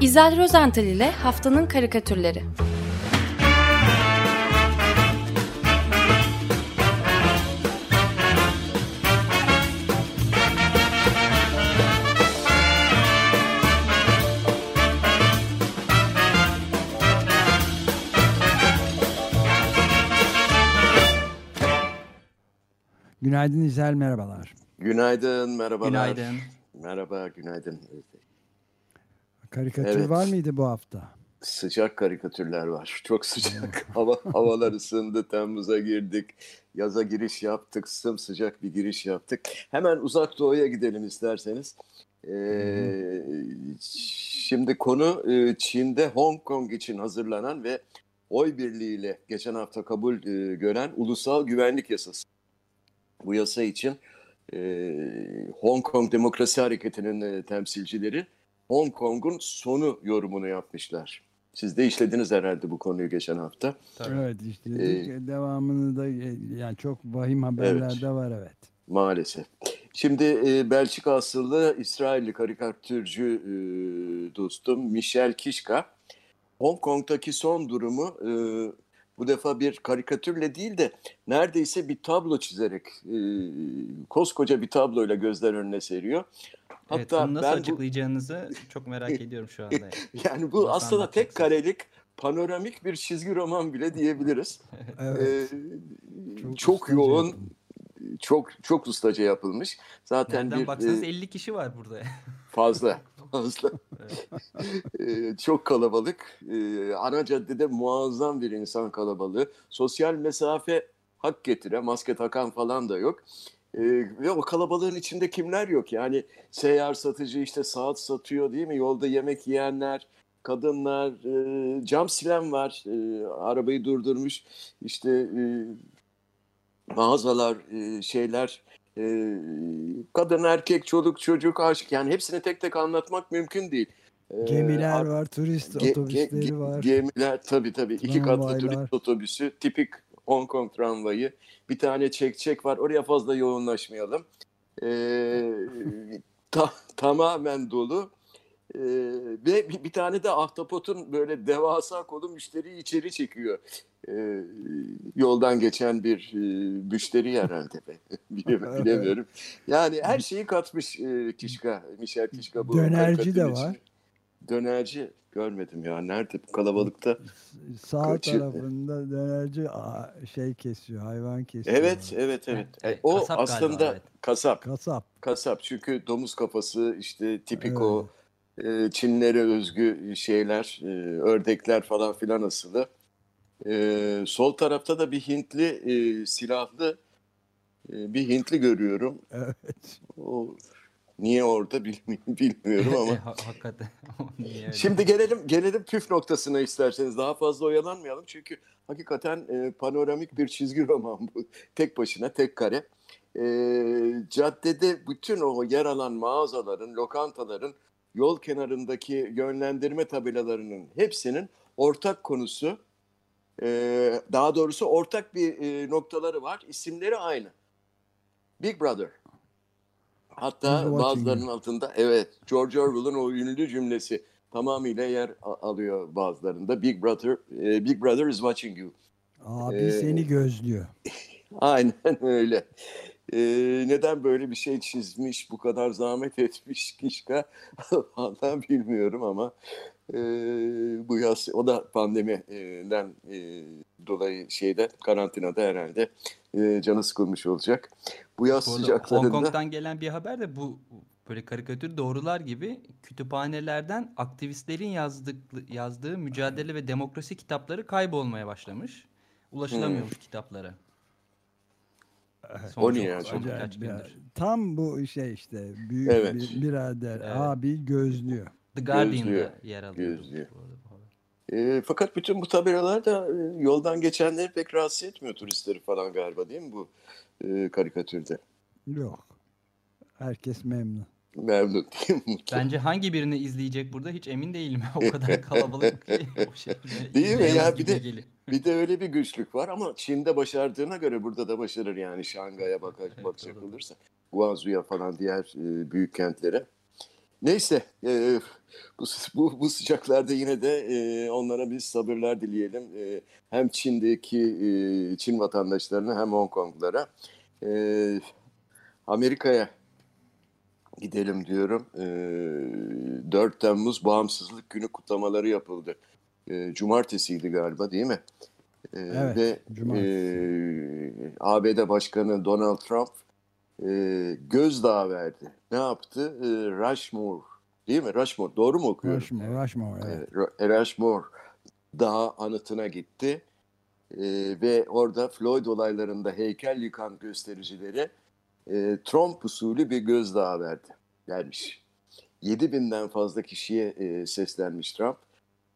İzel Rozental ile Haftanın Karikatürleri Günaydın İzel, merhabalar. Günaydın, merhabalar. Günaydın. Merhaba, günaydın. Karikatür Evet. var mıydı bu hafta? Sıcak karikatürler var. Çok sıcak. Hava, havalar ısındı. Temmuz'a girdik. Yaza giriş yaptık. Sımsıcak bir giriş yaptık. Hemen uzak doğuya gidelim isterseniz. Ee, şimdi konu e, Çin'de Hong Kong için hazırlanan ve oy birliğiyle geçen hafta kabul e, gören Ulusal Güvenlik Yasası. Bu yasa için e, Hong Kong Demokrasi Hareketi'nin e, temsilcileri Hong Kong'un sonu yorumunu yapmışlar. Siz de işlediniz herhalde bu konuyu geçen hafta. Tabii. Evet işte Ee, devamını da yani çok vahim haberlerde var evet. Maalesef. Şimdi e, Belçika asıllı İsrailli karikatürcü e, dostum Michel Kishka Hong Kong'daki son durumu e, bu defa bir karikatürle değil de neredeyse bir tablo çizerek e, koskoca bir tabloyla gözler önüne seriyor. Evet, bunu nasıl açıklayacağınızı çok merak ediyorum şu anda. yani bu Nasıl aslında tek karelik panoramik bir çizgi roman bile diyebiliriz. Evet. Ee, Çok çok, yoğun, yapılmış. çok çok ustaca yapılmış. Zaten Nereden bir baksanız e, 50 kişi var burada. fazla fazla. Evet. Ee, çok kalabalık. Ee, ana caddede muazzam bir insan kalabalığı. Sosyal mesafe hak getire. Maske takan falan da yok. Ee, ve o kalabalığın içinde kimler yok? Yani seyyar satıcı işte saat satıyor değil mi? Yolda yemek yiyenler, kadınlar, e, cam silen var. E, arabayı durdurmuş. İşte e, mağazalar, e, şeyler, e, kadın, erkek, çoluk, çocuk, aşk. Yani hepsini tek tek anlatmak mümkün değil. Ee, Gemiler ar- var, turist Ge- ge- otobüsleri ge- var. Gemiler tabii tabii. iki katlı Tramvaylar. turist otobüsü, tipik Hong Kong tramvayı. Bir tane çek çek var. Oraya fazla yoğunlaşmayalım. Ee, ta- tamamen dolu. Ee, ve bir, bir tane de ahtapotun böyle devasa kolu müşteriyi içeri çekiyor. Ee, yoldan geçen bir e, müşteri herhalde. Bile- Bilemiyorum. Yani her şeyi katmış e, Kişka, Michel Kişka bu Dönerci de var. içine. Dönerci görmedim ya. Nerede bu kalabalıkta? Sağ Kaçı- tarafında dönerci aa, şey kesiyor, hayvan kesiyor. Evet, evet, evet. Evet, o kasap galiba, aslında evet. kasap. Kasap. Kasap çünkü domuz kafası işte tipik Evet. o e, Çinlere özgü şeyler, e, ördekler falan filan asılı. E, sol tarafta da bir Hintli e, silahlı e, bir Hintli görüyorum. Evet. O niye orada bilmi- bilmiyorum ama. Ha- Hakikaten. Şimdi gelelim gelelim püf noktasına isterseniz. Daha fazla oyalanmayalım çünkü hakikaten e, panoramik bir çizgi roman bu. Tek başına, tek kare. E, caddede bütün o yer alan mağazaların, lokantaların, yol kenarındaki yönlendirme tabelalarının hepsinin ortak konusu, e, daha doğrusu ortak bir e, noktaları var. İsimleri aynı. Big Brother. Hatta bazılarının altında evet George Orwell'ın o ünlü cümlesi tamamıyla yer alıyor bazılarında. Big Brother, e, Big Brother is watching you. Abi Ee, seni gözlüyor. Aynen öyle. E, neden böyle bir şey çizmiş, bu kadar zahmet etmiş Kişka? Vallahi bilmiyorum ama e, bu yaz o da pandemiden e, dolayı şeyde karantinada herhalde e, canı sıkılmış olacak. Bu yaz Bu sıcaklarında Hong Kong'dan gelen bir haber de bu böyle karikatür doğrular gibi kütüphanelerden aktivistlerin yazdık, yazdığı mücadele ve demokrasi kitapları kaybolmaya başlamış. Ulaşılamıyormuş kitaplara. Son O niye ya? Tam bu şey işte büyük Evet. bir birader Evet. abi gözlüyor. The Guardian'da Gözlüyor, yer alıyor. gözlüyor. E, fakat bütün bu tabelalar da e, yoldan geçenleri pek rahatsız etmiyor turistleri falan galiba değil mi bu e, karikatürde? Yok. Herkes memnun. Memnun değil mi? Bence hangi birini izleyecek burada hiç emin değilim. o kadar kalabalık ki o şekilde Değil mi? Ya bir de-. Bir de öyle bir güçlük var ama Çin'de başardığına göre burada da başarır yani Şangay'a bak bakacak doğru. olursa. Guangzhou'ya falan diğer e, büyük kentlere. Neyse e, bu, bu, bu sıcaklarda yine de e, onlara biz sabırlar dileyelim. E, hem Çin'deki e, Çin vatandaşlarına hem Hong Kong'lara. E, Amerika'ya gidelim diyorum. E, 4 Temmuz Bağımsızlık Günü kutlamaları yapıldı. E, cumartesiydi galiba değil mi? E, Evet, ve cumartesi. e, ABD Başkanı Donald Trump e, gözdağı verdi. Ne yaptı? E, Rushmore değil mi? Rushmore doğru mu okuyorum? Rushmore, Rushmore evet. E, Ru- Rushmore Dağı anıtına gitti. E, ve orada Floyd olaylarında heykel yıkan göstericilere e, Trump usulü bir gözdağı verdi. Vermiş. 7000'den fazla kişiye e, seslenmiş Trump.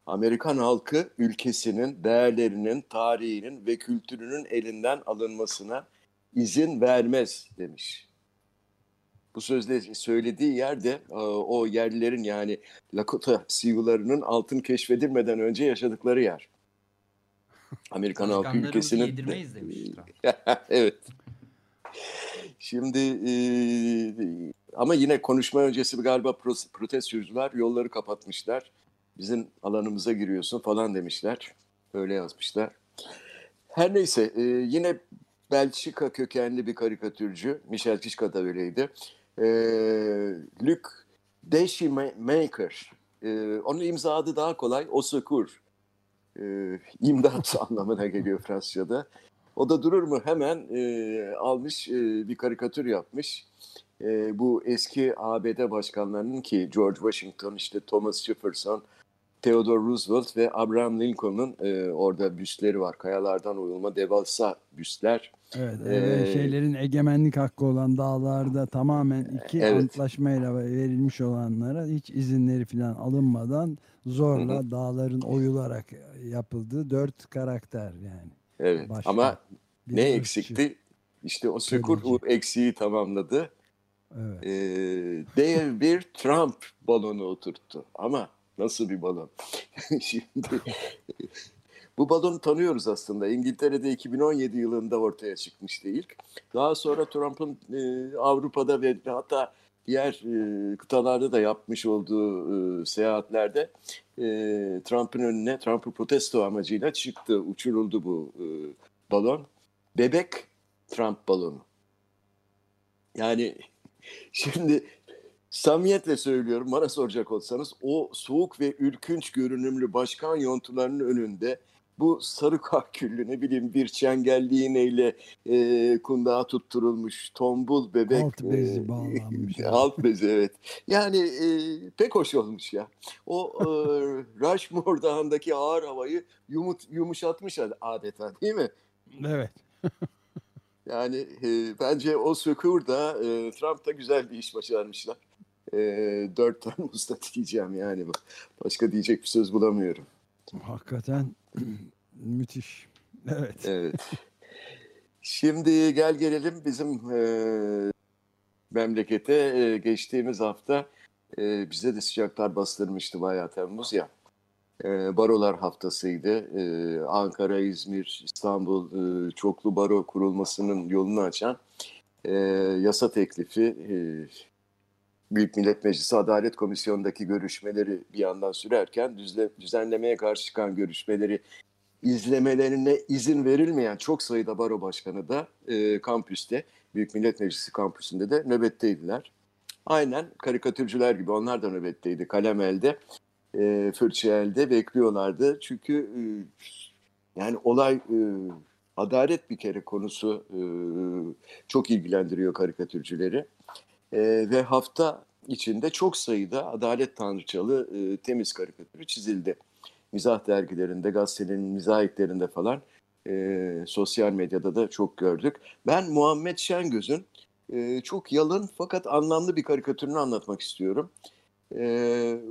Amerikan halkı ülkesinin, değerlerinin, tarihinin ve kültürünün elinden alınmasına izin vermez demiş. Bu sözle söylediği yerde e, o yerlilerin yani Lakota Sioux'larının altın keşfedilmeden önce yaşadıkları yer. Amerikan Başkanlarımızı ülkesinin... Trump. evet. Şimdi e, ama yine konuşma öncesi galiba pro- protestocular yolları kapatmışlar. Bizim alanımıza giriyorsun falan demişler. Öyle yazmışlar. Her neyse e, yine Belçika kökenli bir karikatürcü. Michel Kishka da öyleydi. E, Luc Deschemaker. E, onun imza daha kolay. Osekur. E, imdat anlamına geliyor Fransızca'da. O da durur mu hemen e, almış e, bir karikatür yapmış. E, bu eski ABD başkanlarının ki George Washington, işte Thomas Jefferson, Theodore Roosevelt ve Abraham Lincoln'un e, orada büstleri var. Kayalardan oyulma devasa büstler. Evet, Ee, şeylerin egemenlik hakkı olan dağlarda tamamen iki Evet. antlaşmayla verilmiş olanlara hiç izinleri falan alınmadan zorla dağların oyularak yapıldığı dört karakter yani. Evet Başka ama ne ırkçı. eksikti? İşte o o eksiği tamamladı. Evet. E, dev bir Trump balonu oturttu. Ama nasıl bir balon? Şimdi bu balonu tanıyoruz aslında. İngiltere'de 2017 yılında ortaya çıkmıştı ilk. Daha sonra Trump'ın e, Avrupa'da ve hatta diğer e, kıtalarda da yapmış olduğu e, seyahatlerde e, Trump'ın önüne, Trump'ı protesto amacıyla çıktı, uçuruldu bu e, balon. Bebek Trump balonu. Yani şimdi samimiyetle söylüyorum bana soracak olsanız o soğuk ve ürkünç görünümlü başkan yontularının önünde bu sarı kahküllü ne bileyim bir çengelli iğneyle e, kundağa tutturulmuş tombul bebek. Alt bezi bağlanmış. alt bezi evet. Yani e, pek hoş olmuş ya. O e, Rushmore Dağı'ndaki ağır havayı yumut, yumuşatmış adeta değil mi? Evet. Yani e, bence o Sökür da e, Trump da güzel bir iş başarmışlar. E, 4 Temmuz'da diyeceğim yani. Başka diyecek bir söz bulamıyorum. Hakikaten müthiş. Evet. Evet. Şimdi gel gelelim bizim e, memlekete. E, geçtiğimiz hafta e, bize de sıcaklar bastırmıştı bayağı Temmuz ya. E, barolar haftasıydı. E, Ankara, İzmir, İstanbul e, çoklu baro kurulmasının yolunu açan e, yasa teklifi e, Büyük Millet Meclisi Adalet Komisyonu'ndaki görüşmeleri bir yandan sürerken düzle, düzenlemeye karşı çıkan görüşmeleri izlemelerine izin verilmeyen çok sayıda baro başkanı da e, kampüste, Büyük Millet Meclisi kampüsünde de nöbetteydiler. Aynen karikatürcüler gibi onlar da nöbetteydi. Kalem elde, e, fırça elde bekliyorlardı. Çünkü e, yani olay e, adalet bir kere konusu e, çok ilgilendiriyor karikatürcüleri. E, ve hafta içinde çok sayıda adalet tanrıçalı e, temiz karikatürü çizildi. Mizah dergilerinde, gazetelerin mizahiklerinde falan e, sosyal medyada da çok gördük. Ben Muhammed Şengöz'ün e, çok yalın fakat anlamlı bir karikatürünü anlatmak istiyorum. E,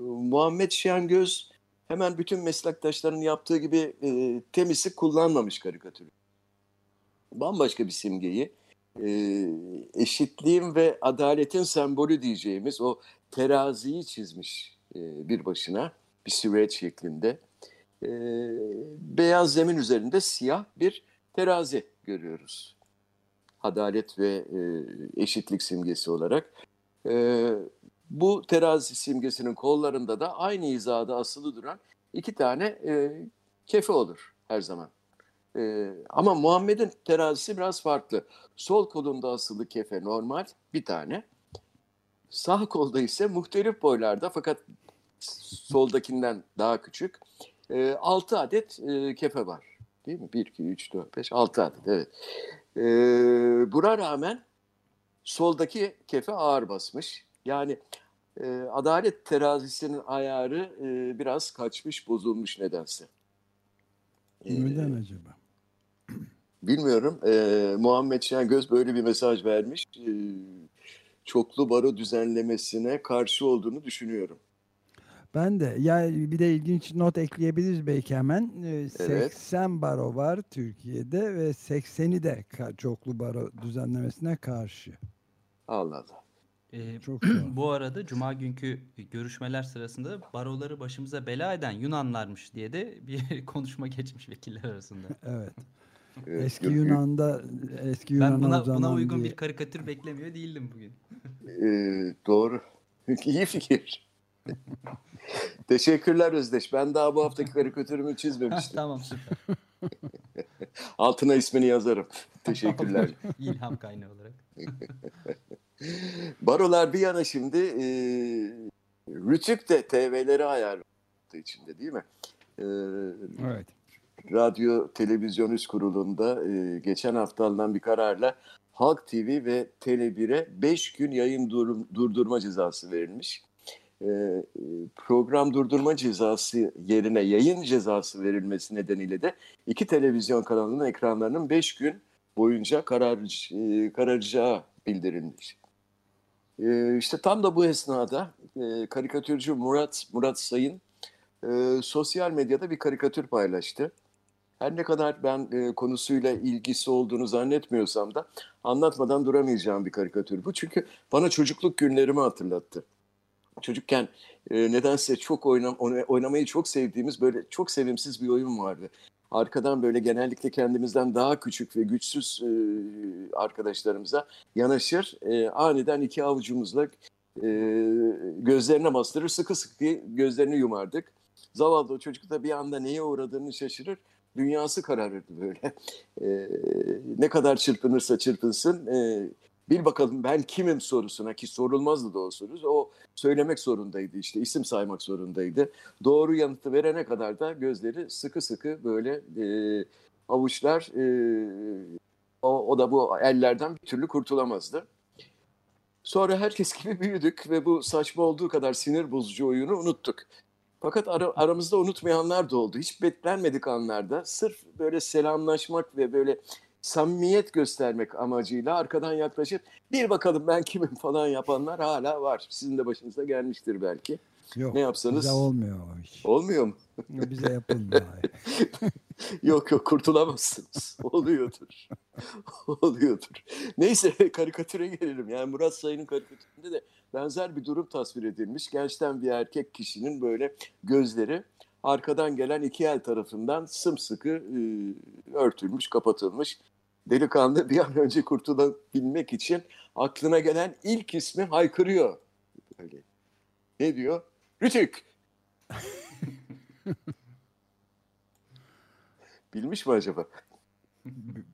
Muhammed Şengöz hemen bütün meslektaşların yaptığı gibi e, temizi kullanmamış karikatürü. Bambaşka bir simgeyi e, eşitliğin ve adaletin sembolü diyeceğimiz o teraziyi çizmiş e, bir başına bir süreç şeklinde. E, beyaz zemin üzerinde siyah bir terazi görüyoruz. Adalet ve e, eşitlik simgesi olarak. E, Bu terazi simgesinin kollarında da aynı hizada asılı duran iki tane e, kefe olur her zaman. E, ama Muhammed'in terazisi biraz farklı. Sol kolunda asılı kefe normal bir tane. Sağ kolda ise muhtelif boylarda fakat soldakinden daha küçük. E, 6 adet e, kefe var. Değil mi? 1, 2, 3, 4, 5, 6 adet. Evet. E, buna rağmen soldaki kefe ağır basmış. Yani e, adalet terazisinin ayarı e, biraz kaçmış, bozulmuş nedense. Neden acaba? Bilmiyorum. E, Muhammed Şengöz böyle bir mesaj vermiş. E, çoklu baro düzenlemesine karşı olduğunu düşünüyorum. Ben de. Ya bir de ilginç not ekleyebiliriz belki hemen. Ee, Evet. 80 baro var Türkiye'de ve 80'i de çoklu baro düzenlemesine karşı. Allah Allah. Ee, Çok bu arada Cuma günkü görüşmeler sırasında baroları başımıza bela eden Yunanlarmış diye de bir konuşma geçmiş vekiller arasında. Evet. Eski Yunan'da eski Yunan'a Ben buna, buna uygun bir- bir karikatür beklemiyor değildim bugün. e, doğru. İyi fikir. Teşekkürler Özdeş. Ben daha bu haftaki karikatürümü çizmemiştim. tamam süper. Altına ismini yazarım. Teşekkürler. İlham kaynağı olarak. Barolar bir yana şimdi e, Rütük de TV'leri ayarladığı içinde değil mi? E, Evet. Radyo Televizyon Üst Kurulu'nda e, geçen hafta alınan bir kararla Halk TV ve Tele1'e 5 gün yayın durum- durdurma cezası verilmiş. E, e, program durdurma cezası yerine yayın cezası verilmesi nedeniyle de iki televizyon kanalının ekranlarının 5 gün boyunca karar, e, kararacağı bildirilmiş. E, işte tam da bu esnada e, karikatürcü Murat Murat Sayın e, sosyal medyada bir karikatür paylaştı. Her ne kadar ben e, konusuyla ilgisi olduğunu zannetmiyorsam da anlatmadan duramayacağım bir karikatür bu. Çünkü bana çocukluk günlerimi hatırlattı. Çocukken e, nedense çok oynam, oyna- oynamayı çok sevdiğimiz böyle çok sevimsiz bir oyun vardı. Arkadan böyle genellikle kendimizden daha küçük ve güçsüz e, arkadaşlarımıza yanaşır. E, aniden iki avucumuzla e, gözlerine bastırır sıkı sıkı gözlerini yumardık. Zavallı o çocuk da bir anda neye uğradığını şaşırır. Dünyası kararırdı böyle. Ee, ne kadar çırpınırsa çırpınsın e, bil bakalım ben kimim sorusuna ki sorulmazdı da o soru. O söylemek zorundaydı işte isim saymak zorundaydı. Doğru yanıtı verene kadar da gözleri sıkı sıkı böyle e, avuçlar e, o, o da bu ellerden bir türlü kurtulamazdı. Sonra herkes gibi büyüdük ve bu saçma olduğu kadar sinir bozucu oyunu unuttuk. Fakat ara- aramızda unutmayanlar da oldu. Hiç beklenmedik anlarda sırf böyle selamlaşmak ve böyle samimiyet göstermek amacıyla arkadan yaklaşıp bir bakalım ben kimim falan yapanlar hala var. Sizin de başınıza gelmiştir belki. Yok. Ne yapsanız- Bize olmuyor o iş. Olmuyor mu? Bize yapılmıyor. Yok yok kurtulamazsınız. Oluyordur. Oluyordur. Neyse karikatüre gelelim. Yani Murat Sayın'ın karikatüründe de benzer bir durum tasvir edilmiş. Gençten bir erkek kişinin böyle gözleri arkadan gelen iki el tarafından sımsıkı e, örtülmüş, kapatılmış. Delikanlı bir an önce kurtulabilmek için aklına gelen ilk ismi haykırıyor. Böyle. Ne diyor? Rütük. Bilmiş mi acaba?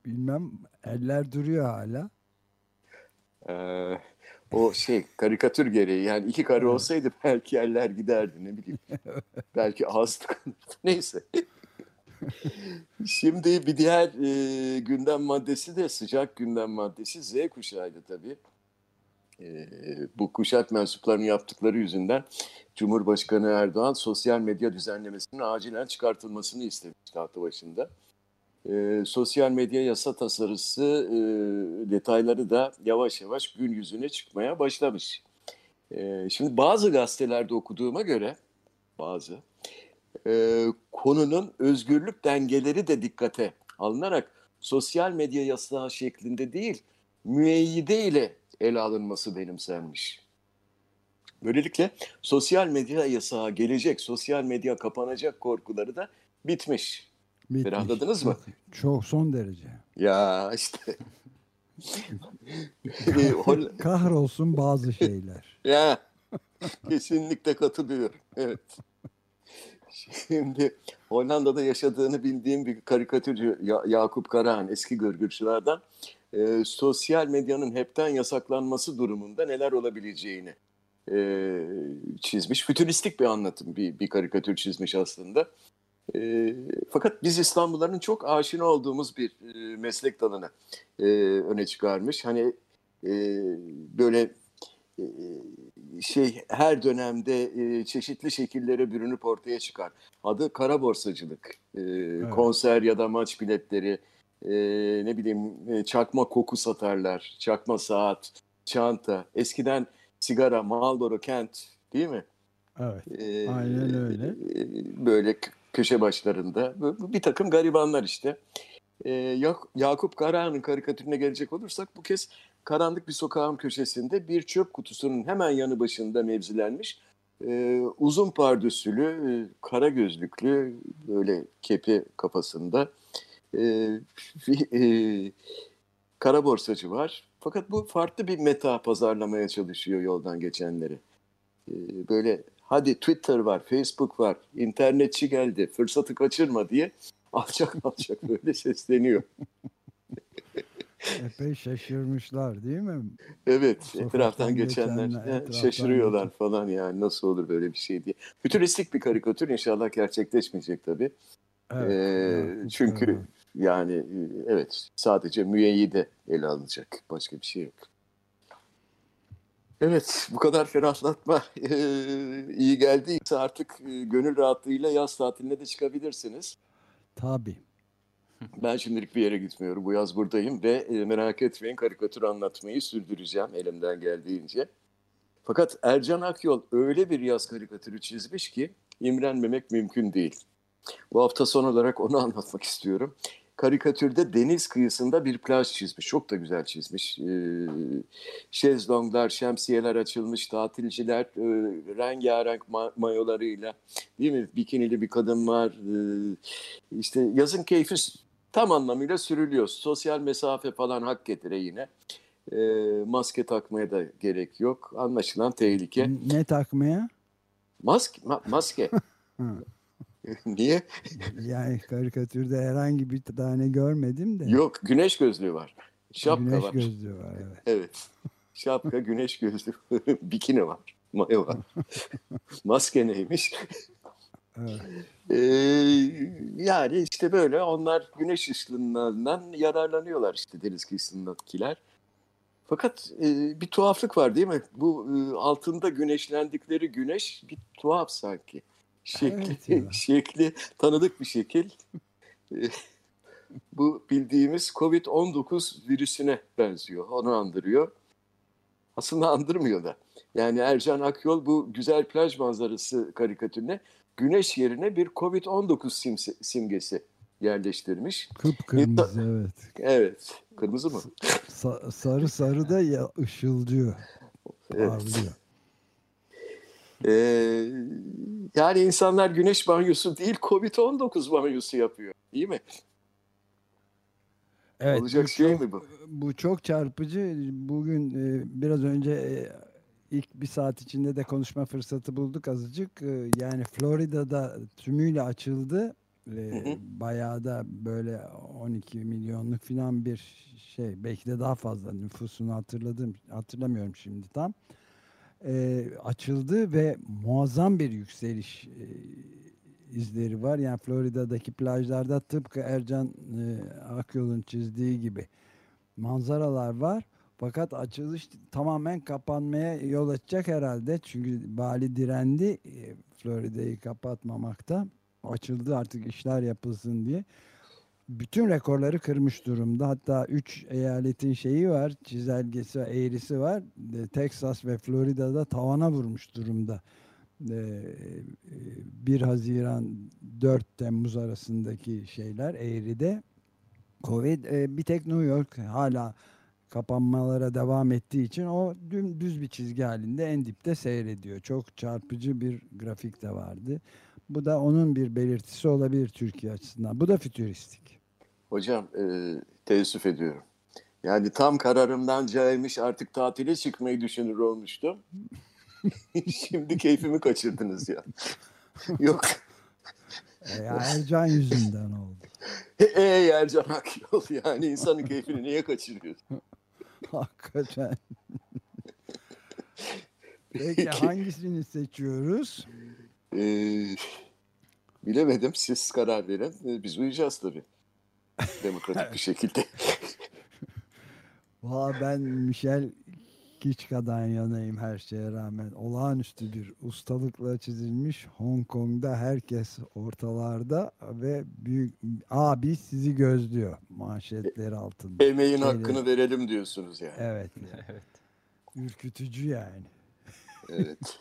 Bilmem eller duruyor hala. Ee, o şey karikatür gereği yani iki kare olsaydı belki eller giderdi ne bileyim. belki ağız tıkanırdı. Neyse. Şimdi bir diğer e, gündem maddesi de sıcak gündem maddesi Z kuşağıydı tabii. Bu kuşak mensuplarının yaptıkları yüzünden Cumhurbaşkanı Erdoğan sosyal medya düzenlemesinin acilen çıkartılmasını istemişti hafta başında. E, sosyal medya yasa tasarısı e, detayları da yavaş yavaş gün yüzüne çıkmaya başlamış. E, şimdi bazı gazetelerde okuduğuma göre bazı e, konunun özgürlük dengeleri de dikkate alınarak sosyal medya yasağı şeklinde değil müeyyide ile ele alınması benimsenmiş. Böylelikle sosyal medya yasağı gelecek, sosyal medya kapanacak korkuları da bitmiş. Bitmiş. Ferahladınız mı? Çok son derece. Ya işte. Kahrolsun bazı şeyler. ya Kesinlikle katılıyorum. Evet. Şimdi Hollanda'da yaşadığını bildiğim bir karikatürcü Ya- Yakup Karahan eski gırgırcılardan e, sosyal medyanın hepten yasaklanması durumunda neler olabileceğini e, çizmiş. Fütüristik bir anlatım bir, bir karikatür çizmiş aslında. E, fakat biz İstanbulluların çok aşina olduğumuz bir e, meslek dalını e, öne çıkarmış. Hani e, böyle e, şey her dönemde e, çeşitli şekillere bürünüp ortaya çıkar. Adı kara borsacılık. E, Konser ya da maç biletleri, e, ne bileyim e, çakma koku satarlar, çakma saat, çanta. Eskiden sigara, Marlboro Kent değil mi? Evet. E, Aynen öyle. e, böyle köşe başlarında bir takım garibanlar işte. E, Yak- Yakup Karahan'ın karikatürüne gelecek olursak bu kez karanlık bir sokağın köşesinde bir çöp kutusunun hemen yanı başında mevzilenmiş e, uzun pardösülü, e, kara gözlüklü, böyle kepi kafasında e, e, kara borsacı var. Fakat bu farklı bir meta pazarlamaya çalışıyor yoldan geçenleri. E, böyle hadi Twitter var, Facebook var, internetçi geldi, fırsatı kaçırma diye alçak alçak böyle sesleniyor. Epey şaşırmışlar değil mi? Evet, Sokaktan etraftan geçenler geçenler, etraftan şaşırıyorlar geçen- falan yani nasıl olur böyle bir şey diye. Fütüristik bir karikatür inşallah gerçekleşmeyecek tabii. Evet. Ee, Yakup çünkü Karahan. Yani e, evet sadece müeyyide ele alınacak. Başka bir şey yok. Evet bu kadar ferahlatma iyi geldiyse artık e, gönül rahatlığıyla yaz tatiline de çıkabilirsiniz. Tabii. Ben şimdilik bir yere gitmiyorum. Bu yaz buradayım ve e, merak etmeyin karikatür anlatmayı sürdüreceğim elimden geldiğince. Fakat Ercan Akyol öyle bir yaz karikatürü çizmiş ki imrenmemek mümkün değil. Bu hafta son olarak onu anlatmak istiyorum. Karikatürde deniz kıyısında bir plaj çizmiş. Çok da güzel çizmiş. Ee, şezlonglar, şemsiyeler açılmış, tatilciler e, rengarenk ma- mayolarıyla değil mi? Bikinili bir kadın var. Ee, işte yazın keyfi tam anlamıyla sürülüyor. Sosyal mesafe falan hak getire yine. Ee, maske takmaya da gerek yok. Anlaşılan tehlike. Ne takmaya? Maske, ma- maske. Niye? Yani karikatürde herhangi bir tane görmedim de. Yok, güneş gözlüğü var. Şapka Güneş var. gözlüğü var evet. Evet. Şapka, güneş gözlüğü, bikini var, mayo var. Maske neymiş? evet. Ee, yani işte böyle onlar güneş ışınlarından yararlanıyorlar işte deniz kıyısındakiler. Fakat e, bir tuhaflık var değil mi? Bu e, altında güneşlendikleri güneş bir tuhaf sanki. Şekli, Evet şekli tanıdık bir şekil. E, Bu bildiğimiz Covid-19 virüsüne benziyor. Onu andırıyor. Aslında andırmıyor da. Yani Ercan Akyol bu güzel plaj manzarası karikatürüne güneş yerine bir Covid-19 simse- simgesi yerleştirmiş. Kıpkırmızı evet. Evet. Kırmızı mı? Sa- sarı sarı da ya ışıldıyor. Evet. Parlıyor. Ee, yani insanlar güneş banyosu değil Covid-19 banyosu yapıyor. Değil mi? Evet, Olacak bu şey çok- mi bu? Bu çok çarpıcı. Bugün e, biraz önce e, ilk bir saat içinde de konuşma fırsatı bulduk azıcık. E, yani Florida'da tümüyle açıldı. E, Hı hı. bayağı da böyle 12 milyonluk falan bir şey. Belki de daha fazla nüfusunu hatırladım. Hatırlamıyorum şimdi tam. E, açıldı ve muazzam bir yükseliş e, izleri var. Yani Florida'daki plajlarda tıpkı Ercan e, Akyol'un çizdiği gibi manzaralar var. Fakat açılış tamamen kapanmaya yol açacak herhalde. Çünkü Bali direndi e, Florida'yı kapatmamakta. Açıldı artık işler yapılsın diye. Bütün rekorları kırmış durumda. Hatta 3 eyaletin şeyi var, çizelgesi, eğrisi var. E, Texas ve Florida'da tavana vurmuş durumda. E, 1 Haziran 4 Temmuz arasındaki şeyler eğride. Covid e, bir tek New York hala kapanmalara devam ettiği için o düz bir çizgi halinde en dipte seyrediyor. Çok çarpıcı bir grafik de vardı. Bu da onun bir belirtisi olabilir Türkiye açısından. Bu da fütüristik. Hocam e, teessüf ediyorum. Yani tam kararımdan caymış artık tatile çıkmayı düşünür olmuştum. Şimdi keyfimi kaçırdınız ya. Yok. E, Ercan yüzünden oldu. E Ercan Akyol yani insanın keyfini niye kaçırıyorsun? Hakikaten. Peki. hangisini seçiyoruz? Ee, bilemedim. Siz karar verin. Ee, Biz uyuyacağız tabii. Demokratik bir şekilde. Valla ben Michel Kiçka'dan yanayım her şeye rağmen. Olağanüstü bir ustalıkla çizilmiş Hong Kong'da herkes ortalarda ve büyük abi sizi gözlüyor manşetleri altında. Emeğin Şeyleri- hakkını verelim diyorsunuz yani. Evet. Evet. Ürkütücü yani. Evet.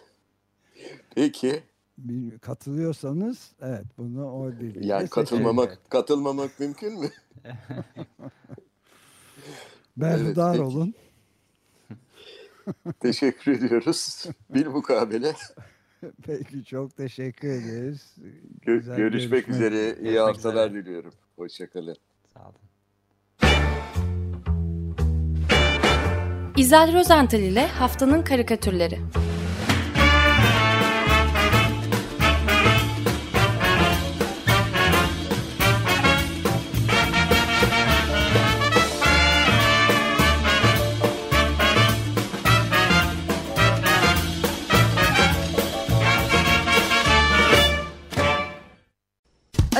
Peki. Bir, katılıyorsanız evet bunu o birliğiyle Yani seçelim. katılmamak katılmamak mümkün mü? Berhudar Evet, olun. Teşekkür ediyoruz. Bir mukabele. Peki çok teşekkür ederiz. Gö- Güzel görüşmek üzere. İyi Görüşmek haftalar üzere. diliyorum. Hoşçakalın. Sağ olun. İzel Rozental ile Haftanın Karikatürleri